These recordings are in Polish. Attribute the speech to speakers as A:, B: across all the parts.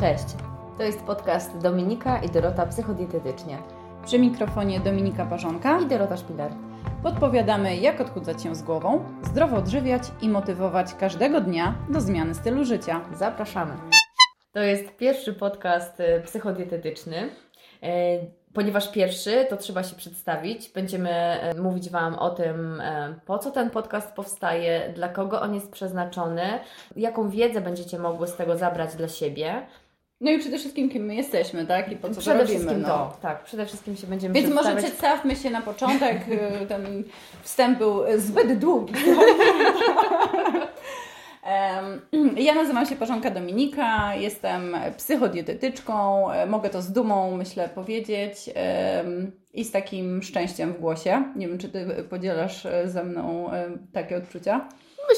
A: Cześć, to jest podcast Dominika i Dorota Psychodietetycznie
B: Przy mikrofonie Dominika Parzonka
A: i Dorota Szpiler.
B: podpowiadamy, jak odchudzać się z głową, zdrowo odżywiać i motywować każdego dnia do zmiany stylu życia.
A: Zapraszamy. To jest pierwszy podcast y, psychodietetyczny. E, Ponieważ pierwszy, to trzeba się przedstawić. Będziemy e, mówić Wam o tym, po co ten podcast powstaje, dla kogo on jest przeznaczony, jaką wiedzę będziecie mogły z tego zabrać dla siebie.
B: No i przede wszystkim, kim my jesteśmy, tak? I po co to
A: przede
B: robimy.
A: wszystkim
B: no.
A: to, tak, przede wszystkim się będziemy
B: Więc może przedstawmy się na początek. y, Ten wstęp był zbyt długi. Ja nazywam się Parzonka Dominika, jestem psychodietetyczką, e, mogę to z dumą, myślę, powiedzieć i z takim szczęściem w głosie. Nie wiem, czy Ty podzielasz e, ze mną e, takie odczucia?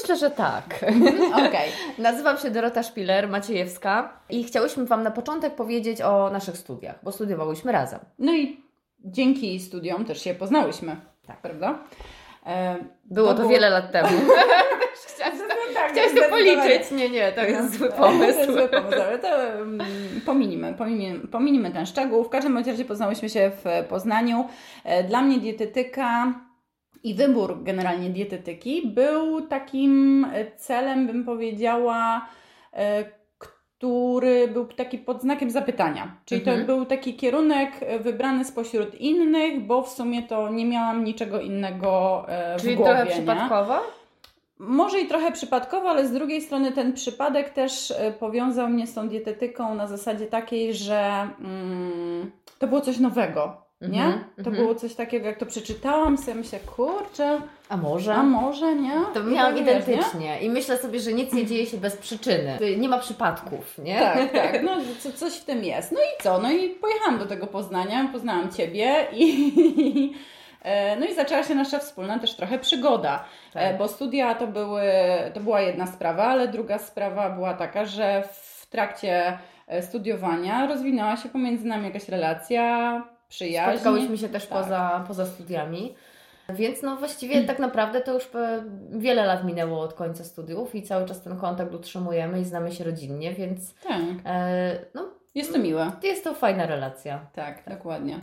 A: Myślę, że tak.
B: Okej.
A: Nazywam się Dorota Szpiler, Maciejewska i chciałyśmy Wam na początek powiedzieć o naszych studiach, bo studiowałyśmy razem.
B: No i dzięki studiom też się poznałyśmy, tak, prawda? E,
A: Było to,
B: było-
A: wiele lat temu. Chciałaś to,
B: tak,
A: chciałaś to
B: zdecydowanie.
A: policzyć. Nie, nie, to jest zły
B: To
A: pomysł.
B: jest zły pomysł, ale to um, pominimy, pominimy, pominimy ten szczegół. W każdym razie poznałyśmy się w Poznaniu. E, Dla mnie dietetyka i wybór generalnie dietetyki był takim e, celem, bym powiedziała, e, który był taki pod znakiem zapytania. Czyli
A: Mhm.
B: to był taki kierunek e, wybrany spośród innych, bo w sumie to nie miałam niczego innego e,
A: Czyli
B: w głowie.
A: trochę
B: nie?
A: przypadkowo?
B: Może i trochę przypadkowo, ale z drugiej strony ten przypadek też powiązał mnie z tą dietetyką na zasadzie takiej, że mm, to było coś nowego, nie?
A: Mhm,
B: To
A: mhm.
B: było coś takiego, jak to przeczytałam, sobie myślę, kurczę,
A: A może?
B: a może, nie?
A: To miałam
B: tak, wiesz, nie?
A: identycznie i myślę sobie, że nic nie dzieje się bez przyczyny. Nie ma przypadków, nie?
B: Tak, tak, no co, coś w tym jest. No i co? No i pojechałam do tego Poznania, poznałam Ciebie i... e, No i zaczęła się nasza wspólna też trochę przygoda,
A: Tak.
B: E, bo studia to, były, to była jedna sprawa, ale druga sprawa była taka, że w trakcie e, studiowania rozwinęła się pomiędzy nami jakaś relacja, przyjaźń.
A: Spotkałyśmy się też
B: Tak.
A: poza, poza studiami. Więc no właściwie tak naprawdę to już e, wiele lat minęło od końca studiów i cały czas ten kontakt utrzymujemy i znamy się rodzinnie, więc
B: Tak,
A: e, no,
B: jest to miłe.
A: jest to fajna relacja.
B: Tak, dokładnie.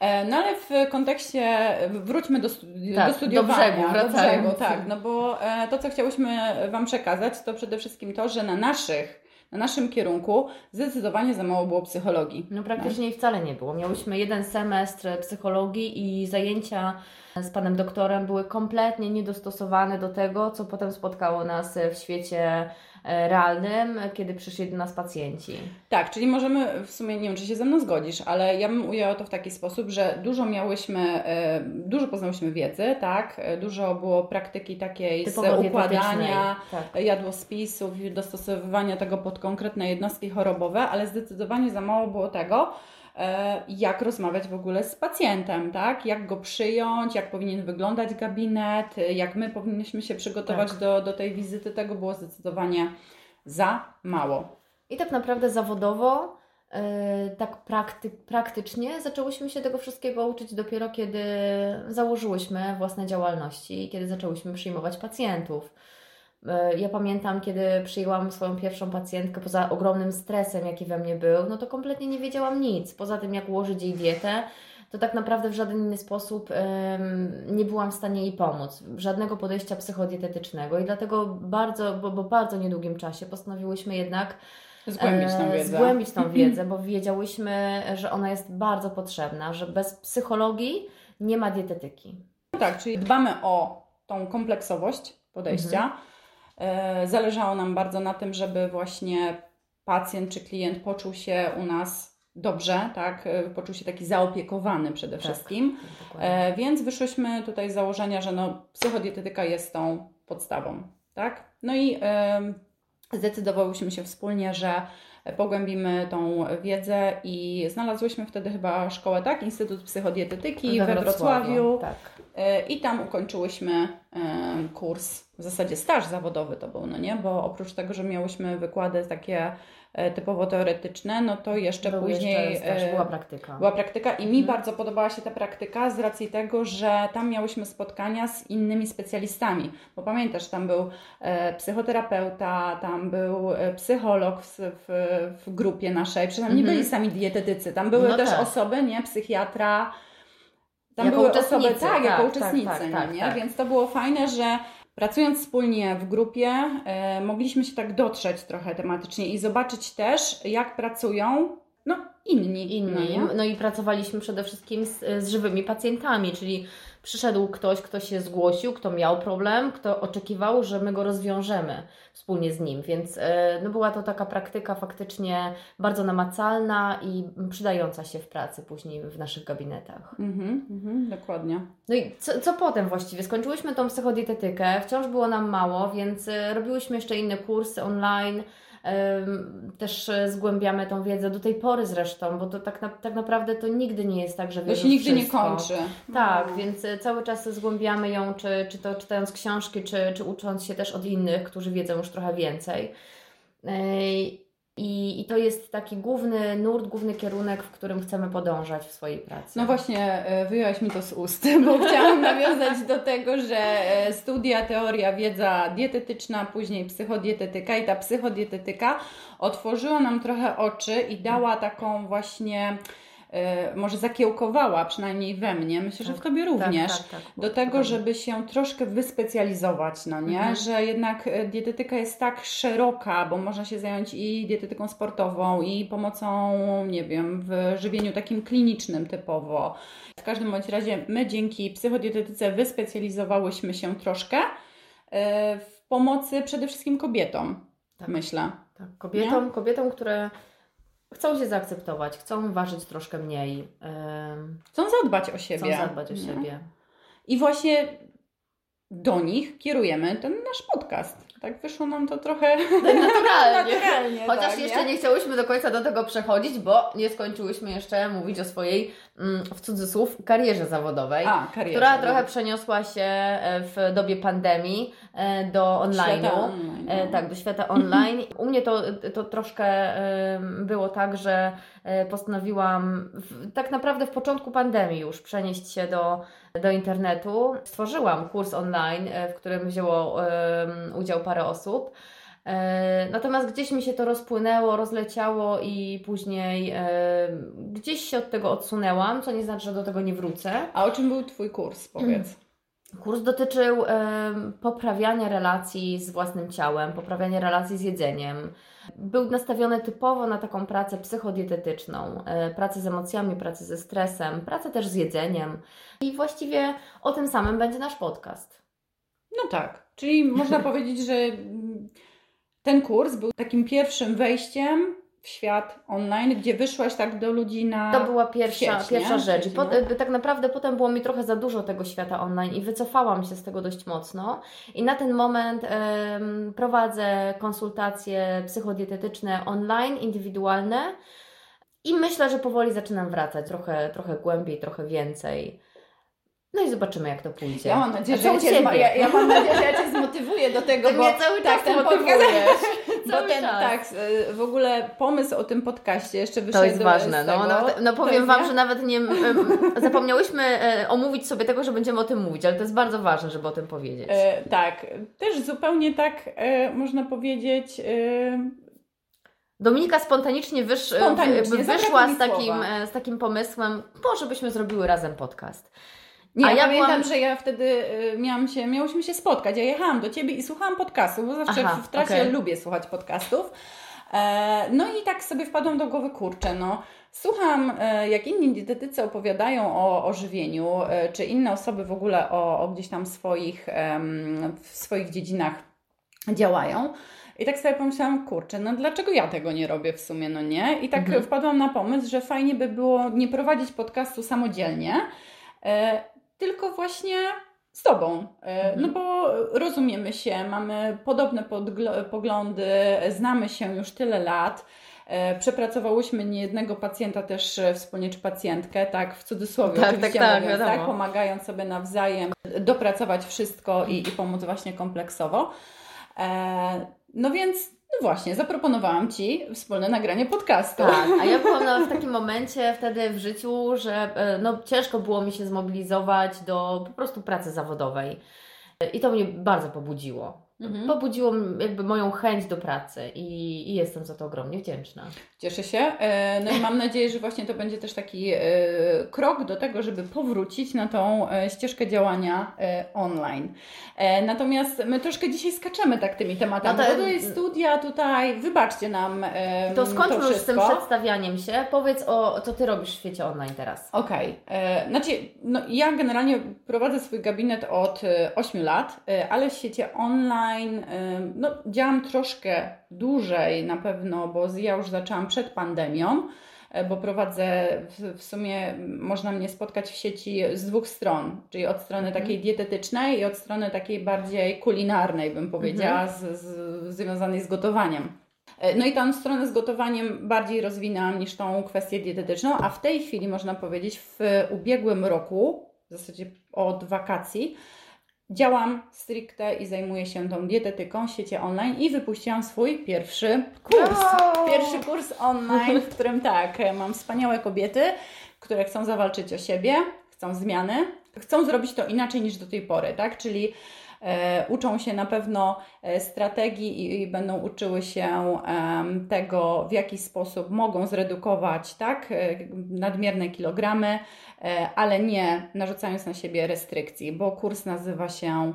B: E, No ale w kontekście, wróćmy do, studi-
A: Tak,
B: do
A: do
B: studiowania.
A: brzegu,
B: do
A: wracając.
B: brzegu, tak, no bo e, to, co chciałyśmy Wam przekazać, to przede wszystkim to, że na naszych, na naszym kierunku zdecydowanie za mało było psychologii.
A: No praktycznie jej wcale nie było. Miałyśmy jeden semestr psychologii i zajęcia z panem doktorem były kompletnie niedostosowane do tego, co potem spotkało nas w świecie realnym, kiedy przyszli do nas pacjenci.
B: Tak, czyli możemy, w sumie nie wiem, czy się ze mną zgodzisz, ale ja bym ujęła to w taki sposób, że dużo miałyśmy, e, dużo poznałyśmy wiedzy, tak, E, dużo było praktyki takiej
A: Typowo
B: z układania.
A: Tak.
B: jadłospisów dostosowywania tego pod konkretne jednostki chorobowe, ale zdecydowanie za mało było tego, e, jak rozmawiać w ogóle z pacjentem, tak? Jak go przyjąć, jak powinien wyglądać gabinet, e, jak my powinniśmy się przygotować
A: Tak.
B: do, do tej wizyty, tego było zdecydowanie za mało.
A: I tak naprawdę zawodowo, e, tak prakty, praktycznie zaczęłyśmy się tego wszystkiego uczyć dopiero kiedy założyłyśmy własne działalności i kiedy zaczęłyśmy przyjmować pacjentów. E, Ja pamiętam, kiedy przyjęłam swoją pierwszą pacjentkę, poza ogromnym stresem, jaki we mnie był, no to kompletnie nie wiedziałam nic. Poza tym, jak ułożyć jej dietę, to tak naprawdę w żaden inny sposób nie byłam w stanie jej pomóc. Żadnego podejścia psychodietetycznego i dlatego bardzo, bo, bo bardzo niedługim czasie postanowiłyśmy jednak
B: Zgłębić tą
A: e,
B: wiedzę.
A: Zgłębić tą wiedzę, bo wiedziałyśmy, że ona jest bardzo potrzebna, że bez psychologii nie ma dietetyki.
B: Tak, czyli dbamy o tą kompleksowość podejścia. E, Zależało nam bardzo na tym, żeby właśnie pacjent czy klient poczuł się u nas dobrze, tak? E, Poczuł się taki zaopiekowany przede
A: Tak.
B: wszystkim.
A: Dokładnie.
B: E, więc wyszłyśmy tutaj z założenia, że no, psychodietetyka jest tą podstawą, tak? No i zdecydowałyśmy się wspólnie, że pogłębimy tą wiedzę i znalazłyśmy wtedy chyba szkołę, tak? Instytut Psychodietetyki we, Wrocławiu.
A: Tak.
B: E, I tam ukończyłyśmy e, kurs, w zasadzie staż zawodowy to był, no nie? Bo oprócz tego, że miałyśmy wykłady takie typowo teoretyczne, no to jeszcze
A: Był
B: później
A: jeszcze staż,
B: e,
A: była praktyka.
B: była praktyka i mi
A: Mhm.
B: bardzo podobała się ta praktyka z racji tego, że tam miałyśmy spotkania z innymi specjalistami. Bo pamiętasz, tam był e, psychoterapeuta, tam był e, psycholog w, w w grupie naszej. Przynajmniej nie
A: Mhm.
B: byli sami dietetycy. Tam były
A: No
B: też
A: tak.
B: osoby, nie? Psychiatra. Tam
A: Jako
B: były osoby, tak,
A: tak,
B: jako
A: tak,
B: uczestnicy,
A: tak,
B: no
A: tak,
B: nie?
A: tak.
B: Więc to było fajne, że pracując wspólnie w grupie, e, mogliśmy się tak dotrzeć trochę tematycznie i zobaczyć też, jak pracują no, inni.
A: inni.
B: No?
A: No i pracowaliśmy przede wszystkim z, z żywymi pacjentami, czyli przyszedł ktoś, kto się zgłosił, kto miał problem, kto oczekiwał, że my go rozwiążemy wspólnie z nim. Więc e, no była to taka praktyka faktycznie bardzo namacalna i przydająca się w pracy później w naszych gabinetach.
B: Mhm, mhm, dokładnie.
A: No i co, co potem właściwie? Skończyłyśmy tą psychodietetykę, wciąż było nam mało, więc e, robiłyśmy jeszcze inne kursy online. Też e, zgłębiamy tą wiedzę do tej pory zresztą, bo to tak, na, tak naprawdę to nigdy nie jest tak, że
B: To
A: wiesz
B: się nigdy nie
A: wszystko.
B: kończy.
A: Tak,
B: No.
A: więc e, cały czas zgłębiamy ją, czy, czy to czytając książki, czy, czy ucząc się też od innych, którzy wiedzą już trochę więcej. I, I to jest taki główny nurt, główny kierunek, w którym chcemy podążać w swojej pracy.
B: No właśnie, e, wyjęłaś mi to z ust, bo chciałam nawiązać do tego, że e, studia, teoria, wiedza dietetyczna, później psychodietetyka i ta psychodietetyka otworzyła nam trochę oczy i dała taką właśnie, może zakiełkowała przynajmniej we mnie, myślę, że w Tobie również.
A: Tak, tak, tak,
B: do tego, żeby się troszkę wyspecjalizować, no nie?
A: Mhm.
B: Że jednak e, dietetyka jest tak szeroka, bo można się zająć i dietetyką sportową, i pomocą, nie wiem, w żywieniu takim klinicznym typowo. W każdym bądź razie my dzięki psychodietetyce wyspecjalizowałyśmy się troszkę e, w pomocy przede wszystkim kobietom,
A: Tak.
B: myślę.
A: Tak, kobietom, kobietom, które chcą się zaakceptować, chcą ważyć troszkę mniej,
B: Chcą zadbać o siebie.
A: chcą zadbać o
B: nie?
A: siebie.
B: I właśnie do nich kierujemy ten nasz podcast. Tak wyszło nam to trochę
A: Naturalnie.
B: naturalnie,
A: Chociaż
B: tak,
A: jeszcze nie chciałyśmy do końca do tego przechodzić, bo nie skończyłyśmy jeszcze mówić o swojej, w cudzysłów, karierze zawodowej.
B: A, karierze.
A: która
B: no.
A: trochę przeniosła się e, w dobie pandemii e, do
B: online,
A: E,
B: no.
A: tak, do świata online. U mnie to, to troszkę było tak, że postanowiłam w, tak naprawdę w początku pandemii już przenieść się do, do internetu. Stworzyłam kurs online, w którym wzięło udział parę osób. E, Natomiast gdzieś mi się to rozpłynęło, rozleciało i później e, gdzieś się od tego odsunęłam, co nie znaczy, że do tego nie wrócę.
B: A o czym był Twój kurs, powiedz?
A: Kurs dotyczył em, poprawiania relacji z własnym ciałem, poprawiania relacji z jedzeniem. Był nastawiony typowo na taką pracę psychodietetyczną, e, pracę z emocjami, pracę ze stresem, pracę też z jedzeniem. I właściwie o tym samym będzie nasz podcast.
B: No tak, czyli można powiedzieć, że mm, ten kurs był takim pierwszym wejściem w świat online, gdzie wyszłaś tak do ludzi na...
A: To była pierwsza,
B: sieć, nie?
A: pierwsza rzecz. Po, e, tak naprawdę potem było mi trochę za dużo tego świata online i wycofałam się z tego dość mocno. I na ten moment prowadzę konsultacje psychodietetyczne online, indywidualne. I myślę, że powoli zaczynam wracać trochę, trochę głębiej, trochę więcej. No i zobaczymy, jak to pójdzie.
B: Ja mam nadzieję, że ja cię, ja, ja mam nadzieję, że ja Cię zmotywuję do tego,
A: Ty
B: bo
A: cały czas
B: tak, ten
A: motywujesz.
B: podcast, bo ten,
A: czas.
B: tak, y, w ogóle pomysł o tym podcaście jeszcze wyszedł
A: To jest ważne. No, no powiem Wam,
B: nie?
A: że nawet nie zapomniałyśmy e, omówić sobie tego, że będziemy o tym mówić, ale to jest bardzo ważne, żeby o tym powiedzieć.
B: E, tak, też zupełnie tak e, można powiedzieć. E,
A: Dominika spontanicznie, wysz,
B: Spontanicznie,
A: wyszła z takim,
B: słowa.
A: e, z takim pomysłem, może byśmy zrobiły razem podcast.
B: Nie,
A: A
B: ja
A: ja
B: pamiętam,
A: byłam-
B: że ja wtedy e, miałam się, miałyśmy się spotkać. Ja jechałam do ciebie i słuchałam podcastów, bo zawsze
A: Aha,
B: w trasie
A: okej.
B: lubię słuchać podcastów. E, no i tak sobie wpadłam do głowy, kurczę, no. Słucham, e, jak inni dietetycy opowiadają o, o żywieniu, e, czy inne osoby w ogóle o, o gdzieś tam swoich, w swoich dziedzinach działają. I tak sobie pomyślałam, kurczę, no dlaczego ja tego nie robię w sumie, no nie? I tak
A: Mhm.
B: wpadłam na pomysł, że fajnie by było nie prowadzić podcastu samodzielnie, tylko właśnie z Tobą. E,
A: Mhm.
B: No bo rozumiemy się, mamy podobne poglądy, znamy się już tyle lat. E, Przepracowałyśmy niejednego pacjenta też wspólnie, czy pacjentkę, tak w cudzysłowie
A: Tak,
B: oczywiście
A: tak, tak,
B: mówiąc, tak, pomagając sobie nawzajem dopracować wszystko i, i pomóc właśnie kompleksowo. E, no więc, no właśnie, zaproponowałam Ci wspólne nagranie podcastu.
A: Tak, a ja byłam w takim momencie wtedy w życiu, że e, no, ciężko było mi się zmobilizować do po prostu pracy zawodowej. I to mnie bardzo pobudziło. Mhm. pobudziło jakby moją chęć do pracy i, i, jestem za to ogromnie wdzięczna.
B: Cieszę się. E, no i mam nadzieję, że właśnie to będzie też taki e, krok do tego, żeby powrócić na tą e, ścieżkę działania online. Natomiast my troszkę dzisiaj skaczemy tak tymi tematami. No to, jest studia tutaj, wybaczcie nam
A: To skończmy to już z tym przedstawianiem się. Powiedz o co Ty robisz w świecie online teraz.
B: Okej. Okay. Znaczy, no, ja generalnie prowadzę swój gabinet od 8 lat, ale w świecie online no, działam troszkę dłużej na pewno, bo ja już zaczęłam przed pandemią, e, bo prowadzę w, sumie, można mnie spotkać w sieci z dwóch stron, czyli od strony mhm. takiej dietetycznej i od strony takiej bardziej kulinarnej, bym powiedziała, mhm. z, z, związanej z gotowaniem. E, no i tą stronę z gotowaniem bardziej rozwinęłam niż tą kwestię dietetyczną, a w tej chwili można powiedzieć w ubiegłym roku, w zasadzie od wakacji, Działam stricte i zajmuję się tą dietetyką w świecie online i wypuściłam swój pierwszy kurs. Wow. Pierwszy kurs online, w którym tak, mam wspaniałe kobiety, które chcą zawalczyć o siebie, chcą zmiany, chcą zrobić to inaczej niż do tej pory, tak? Czyli E, uczą się na pewno e, strategii i, będą uczyły się tego, w jaki sposób mogą zredukować tak, e, nadmierne kilogramy, ale nie narzucając na siebie restrykcji, bo kurs nazywa się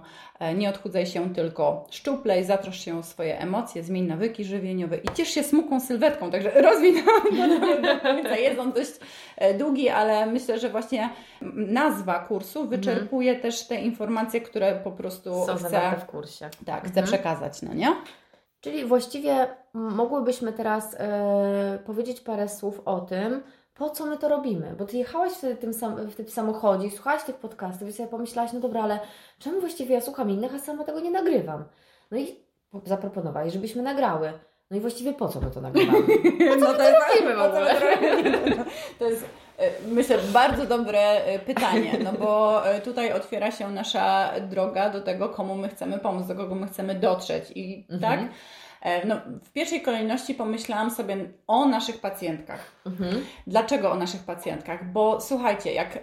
B: Nie odchudzaj się tylko szczuplej, zatrosz się o swoje emocje, zmień nawyki żywieniowe i ciesz się smukłą sylwetką, także rozwinęłam do końca. Jest on dość długi, ale myślę, że właśnie nazwa kursu wyczerpuje mhm. też te informacje, które po prostu
A: są chcę, w kursie.
B: Tak, chcę mhm. przekazać, no nie?
A: Czyli właściwie mogłybyśmy teraz yy, powiedzieć parę słów o tym, po co my to robimy? Bo ty jechałaś wtedy tym sam, w tym samochodzie, słuchałaś tych podcastów i sobie pomyślałaś, no dobra, ale czemu właściwie ja słucham innych, a sama tego nie nagrywam? No i zaproponowali, żebyśmy nagrały. No i właściwie po co my to nagrywamy? Po co no to, to robimy w ogóle?
B: To jest E, myślę, bardzo dobre e, pytanie, no bo e, tutaj otwiera się nasza droga do tego, komu my chcemy pomóc, do kogo my chcemy dotrzeć. I mhm. tak, no, w pierwszej kolejności pomyślałam sobie o naszych pacjentkach. Mhm. Dlaczego o naszych pacjentkach? Bo słuchajcie, jak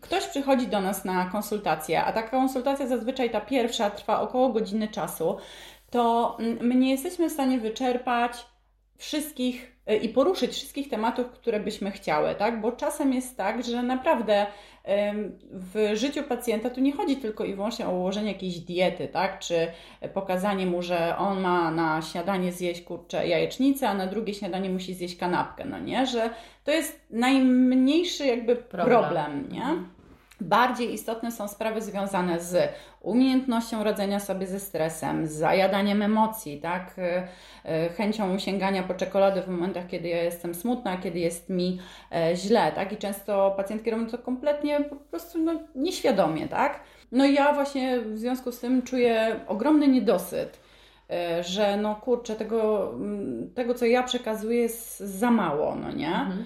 B: ktoś przychodzi do nas na konsultację, a taka konsultacja zazwyczaj ta pierwsza trwa około godziny czasu, to my nie jesteśmy w stanie wyczerpać wszystkich e, i poruszyć wszystkich tematów, które byśmy chciały, tak? Bo czasem jest tak, że naprawdę w życiu pacjenta tu nie chodzi tylko i wyłącznie o ułożenie jakiejś diety, tak? Czy pokazanie mu, że on ma na śniadanie zjeść kurczę jajecznicę, a na drugie śniadanie musi zjeść kanapkę, no nie? Że to jest najmniejszy jakby problem, problem nie? Bardziej istotne są sprawy związane z umiejętnością radzenia sobie ze stresem, z zajadaniem emocji, tak? E, e, chęcią sięgania po czekoladę w momentach, kiedy ja jestem smutna, kiedy jest mi e, źle. Tak? I często pacjentki robią to kompletnie po prostu no, nieświadomie. Tak? No i ja właśnie w związku z tym czuję ogromny niedosyt że no kurczę, tego, mm, tego co ja przekazuję jest za mało, no nie? Mhm.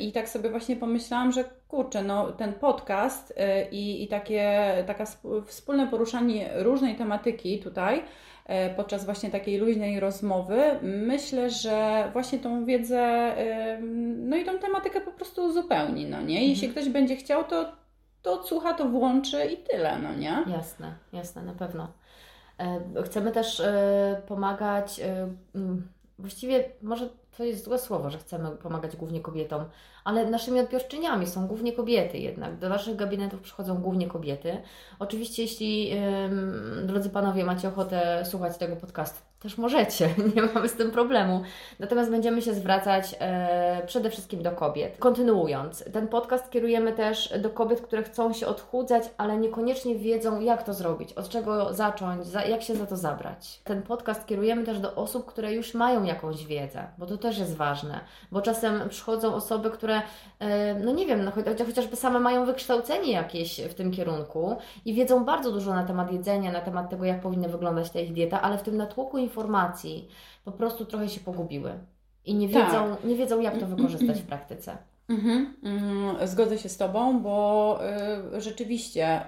B: I tak sobie właśnie pomyślałam, że kurczę, no ten podcast y, i, i takie taka wspólne poruszanie różnej tematyki tutaj y, podczas właśnie takiej luźnej rozmowy, myślę, że właśnie tą wiedzę, no i tą tematykę po prostu uzupełni, no nie? Jeśli mhm. ktoś będzie chciał, to, to odsłucha, to włączy i tyle, no nie?
A: Jasne, jasne, na pewno. E, chcemy też e, pomagać, e, właściwie może to jest złe słowo, że chcemy pomagać głównie kobietom, ale naszymi odbiorczyniami są głównie kobiety jednak. Do naszych gabinetów przychodzą głównie kobiety. Oczywiście, jeśli, drodzy panowie, macie ochotę słuchać tego podcastu, też możecie, nie mamy z tym problemu. Natomiast będziemy się zwracać e, przede wszystkim do kobiet. Kontynuując, ten podcast kierujemy też do kobiet, które chcą się odchudzać, ale niekoniecznie wiedzą, jak to zrobić, od czego zacząć, za, jak się za to zabrać. Ten podcast kierujemy też do osób, które już mają jakąś wiedzę, bo to też jest ważne, bo czasem przychodzą osoby, które, e, no nie wiem, no, chociażby same mają wykształcenie jakieś w tym kierunku i wiedzą bardzo dużo na temat jedzenia, na temat tego, jak powinna wyglądać ta ich dieta, ale w tym natłoku informacji, po prostu trochę się pogubiły i nie wiedzą, tak. nie wiedzą jak to wykorzystać w praktyce. Mhm,
B: mm, zgodzę się z Tobą, bo y, rzeczywiście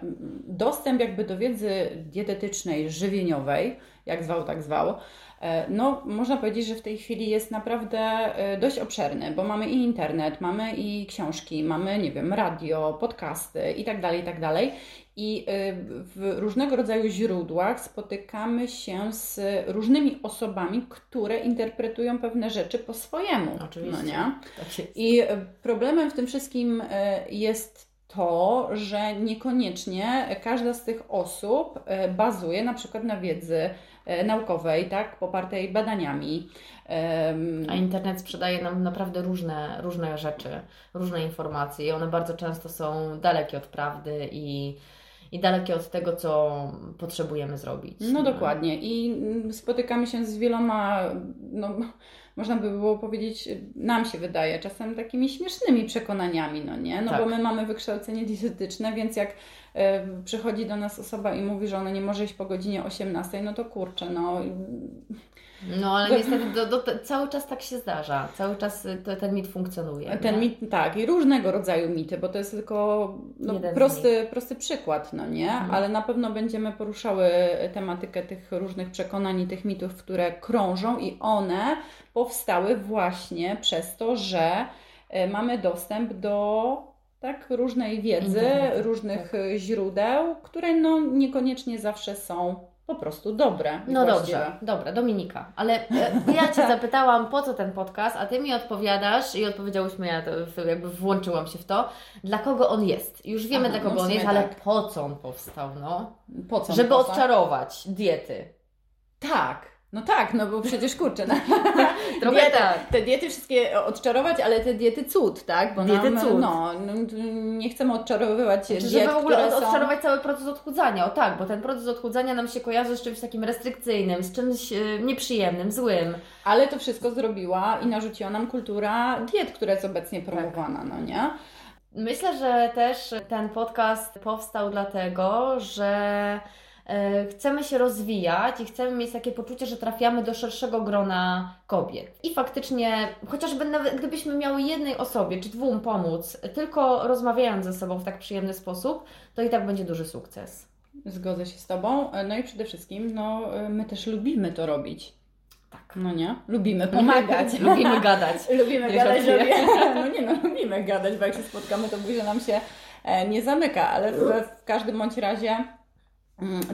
B: dostęp jakby do wiedzy dietetycznej, żywieniowej jak zwał, tak zwał. E, no, można powiedzieć, że w tej chwili jest naprawdę e, dość obszerny, bo mamy i internet, mamy i książki, mamy, nie wiem, radio, podcasty i tak dalej, i tak dalej. I e, w różnego rodzaju źródłach spotykamy się z różnymi osobami, które interpretują pewne rzeczy po swojemu.
A: Oczywiście.
B: No nie?
A: Tak jest.
B: I problemem w tym wszystkim jest to, że niekoniecznie każda z tych osób bazuje na przykład na wiedzy naukowej, tak, popartej badaniami.
A: A internet sprzedaje nam naprawdę różne, różne rzeczy, różne informacje i one bardzo często są dalekie od prawdy i, i dalekie od tego, co potrzebujemy zrobić.
B: No dokładnie. I spotykamy się z wieloma, no, można by było powiedzieć, nam się wydaje, czasem takimi śmiesznymi przekonaniami, no nie? No tak. bo my mamy wykształcenie dietetyczne, więc jak y, przychodzi do nas osoba i mówi, że ona nie może iść po godzinie 18, no to kurczę, no...
A: No ale niestety do, do, cały czas tak się zdarza, cały czas y, to, ten mit funkcjonuje.
B: Ten mit, tak, i różnego rodzaju mity, bo to jest tylko no, prosty, prosty przykład, no nie? Mhm. Ale na pewno będziemy poruszały tematykę tych różnych przekonań i tych mitów, które krążą i one powstały właśnie przez to, że e, mamy dostęp do tak, różnej wiedzy, różnych tak. źródeł, które no, niekoniecznie zawsze są po prostu dobre.
A: No właściwe. dobrze, dobra, Dominika, ale e, ja Cię zapytałam, po co ten podcast, a Ty mi odpowiadasz i odpowiedziałyśmy, ja to jakby włączyłam się w to, dla kogo on jest. Już wiemy, Aha, dla kogo no on jest, tak. ale po co on powstał, no?
B: Po co
A: Żeby odczarować diety.
B: Tak, no tak, no bo przecież kurczę. No.
A: Trochę Dieta, tak.
B: Te diety wszystkie odczarować, ale te diety cud, tak?
A: Bo diety nam, cud.
B: No, no, nie chcemy odczarowywać
A: znaczy,
B: diet,
A: Żeby w ogóle
B: są...
A: odczarować cały proces odchudzania, o tak, bo ten proces odchudzania nam się kojarzy z czymś takim restrykcyjnym, z czymś e, nieprzyjemnym, złym.
B: Ale to wszystko zrobiła i narzuciła nam kultura diet, która jest obecnie promowana, tak. no nie?
A: Myślę, że też ten podcast powstał dlatego, że chcemy się rozwijać i chcemy mieć takie poczucie, że trafiamy do szerszego grona kobiet. I faktycznie, chociażby nawet gdybyśmy miały jednej osobie czy dwóm pomóc, tylko rozmawiając ze sobą w tak przyjemny sposób, to i tak będzie duży sukces.
B: Zgodzę się z Tobą. No i przede wszystkim, no, my też lubimy to robić.
A: Tak.
B: No nie? Lubimy pomagać.
A: lubimy gadać.
B: lubimy gadać. Lubimy. No nie no, lubimy gadać, bo jak się spotkamy, to buzia nam się e, nie zamyka, ale w, w każdym bądź razie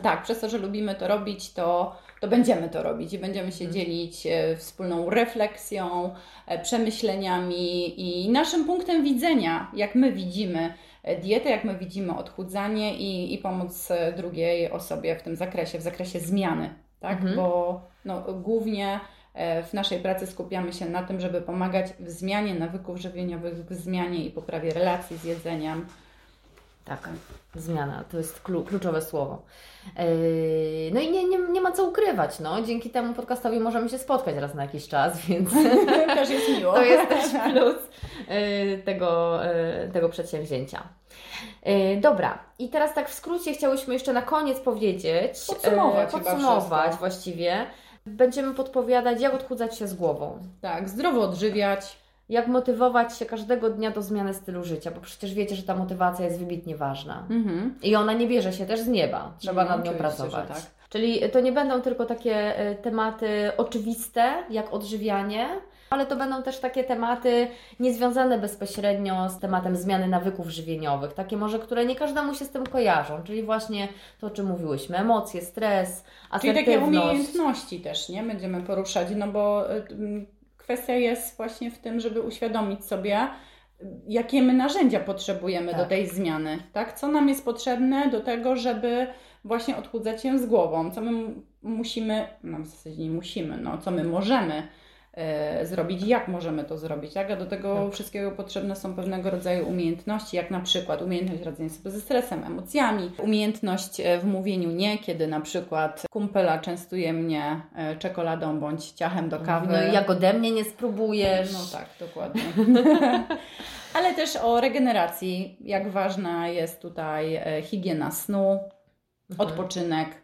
B: tak, przez to, że lubimy to robić, to, to będziemy to robić i będziemy się mhm. dzielić e, wspólną refleksją, e, przemyśleniami i naszym punktem widzenia, jak my widzimy e, dietę, jak my widzimy odchudzanie i, i pomoc drugiej osobie w tym zakresie, w zakresie zmiany, tak? Mhm. Bo no, głównie w naszej pracy skupiamy się na tym, żeby pomagać w zmianie nawyków żywieniowych, w zmianie i poprawie relacji z jedzeniem,
A: tak, zmiana to jest kluczowe słowo. Yy, no i nie, nie, nie ma co ukrywać. No. Dzięki temu podcastowi możemy się spotkać raz na jakiś czas, więc
B: też jest miło.
A: To jest też plus yy, tego, yy, tego przedsięwzięcia. Dobra, i teraz tak w skrócie chciałyśmy jeszcze na koniec powiedzieć,
B: podsumować,
A: podsumować właściwie. Będziemy podpowiadać, jak odchudzać się z głową.
B: Tak, zdrowo odżywiać,
A: jak motywować się każdego dnia do zmiany stylu życia, bo przecież wiecie, że ta motywacja jest wybitnie ważna. Mhm. I ona nie bierze się też z nieba, trzeba no, nad nią pracować. Tak. Czyli to nie będą tylko takie e, tematy oczywiste, jak odżywianie, ale to będą też takie tematy niezwiązane bezpośrednio z tematem zmiany nawyków żywieniowych, takie może, które nie każdemu się z tym kojarzą, czyli właśnie to, o czym mówiłyśmy, emocje, stres, asertywność.
B: Czyli takie umiejętności też, nie? Będziemy poruszać, no bo y, kwestia jest właśnie w tym, żeby uświadomić sobie, jakie my narzędzia potrzebujemy tak. do tej zmiany, tak? Co nam jest potrzebne do tego, żeby właśnie odchudzać się z głową, co my musimy, no w zasadzie nie musimy, no co my możemy zrobić, jak możemy to zrobić, tak? A do tego tak. wszystkiego potrzebne są pewnego rodzaju umiejętności, jak na przykład umiejętność radzenia sobie ze stresem, emocjami, umiejętność e, w mówieniu nie, kiedy na przykład kumpela częstuje mnie e, czekoladą bądź ciachem do kawy.
A: No jak ode mnie nie spróbujesz.
B: No tak, dokładnie. Ale też o regeneracji, jak ważna jest tutaj higiena snu, mhm. odpoczynek,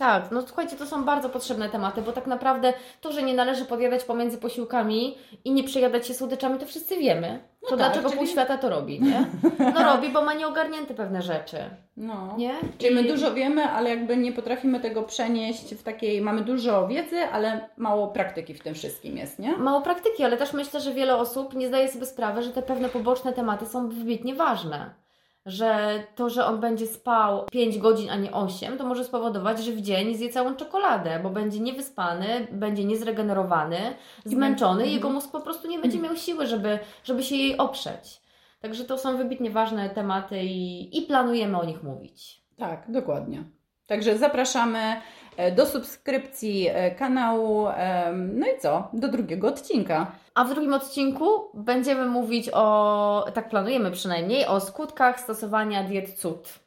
A: Tak, no słuchajcie, to są bardzo potrzebne tematy, bo tak naprawdę to, że nie należy podjadać pomiędzy posiłkami i nie przejadać się słodyczami, to wszyscy wiemy. To
B: tak,
A: dlaczego
B: czyli-
A: pół świata to robi, nie? No robi, bo ma nieogarnięte pewne rzeczy,
B: No.
A: nie?
B: Czyli my
A: I-
B: dużo wiemy, ale jakby nie potrafimy tego przenieść w takiej, mamy dużo wiedzy, ale mało praktyki w tym wszystkim jest, nie?
A: Mało praktyki, ale też myślę, że wiele osób nie zdaje sobie sprawy, że te pewne poboczne tematy są wybitnie ważne. Że to, że on będzie spał 5 godzin, a nie 8, to może spowodować, że w dzień zje całą czekoladę, bo będzie niewyspany, będzie niezregenerowany, zmęczony i jego mózg po prostu nie będzie miał siły, żeby, żeby się jej oprzeć. Także to są wybitnie ważne tematy i, i planujemy o nich mówić.
B: Tak, dokładnie. Także zapraszamy e, do subskrypcji e, kanału. No i co? Do drugiego odcinka.
A: A w drugim odcinku będziemy mówić o, tak planujemy przynajmniej, o skutkach stosowania diet cud.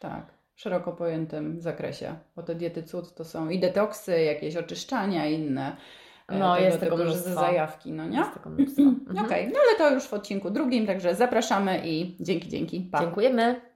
B: Tak, w szeroko pojętym zakresie. Bo te diety cud to są i detoksy, jakieś oczyszczania inne. e,
A: No, jest
B: typu
A: tego
B: z-
A: mnóstwo.
B: zajawki, no nie?
A: Jest tego mnóstwo. Mhm.
B: Okej, no ale to już w odcinku drugim, także zapraszamy i dzięki, dzięki. Pa.
A: Dziękujemy.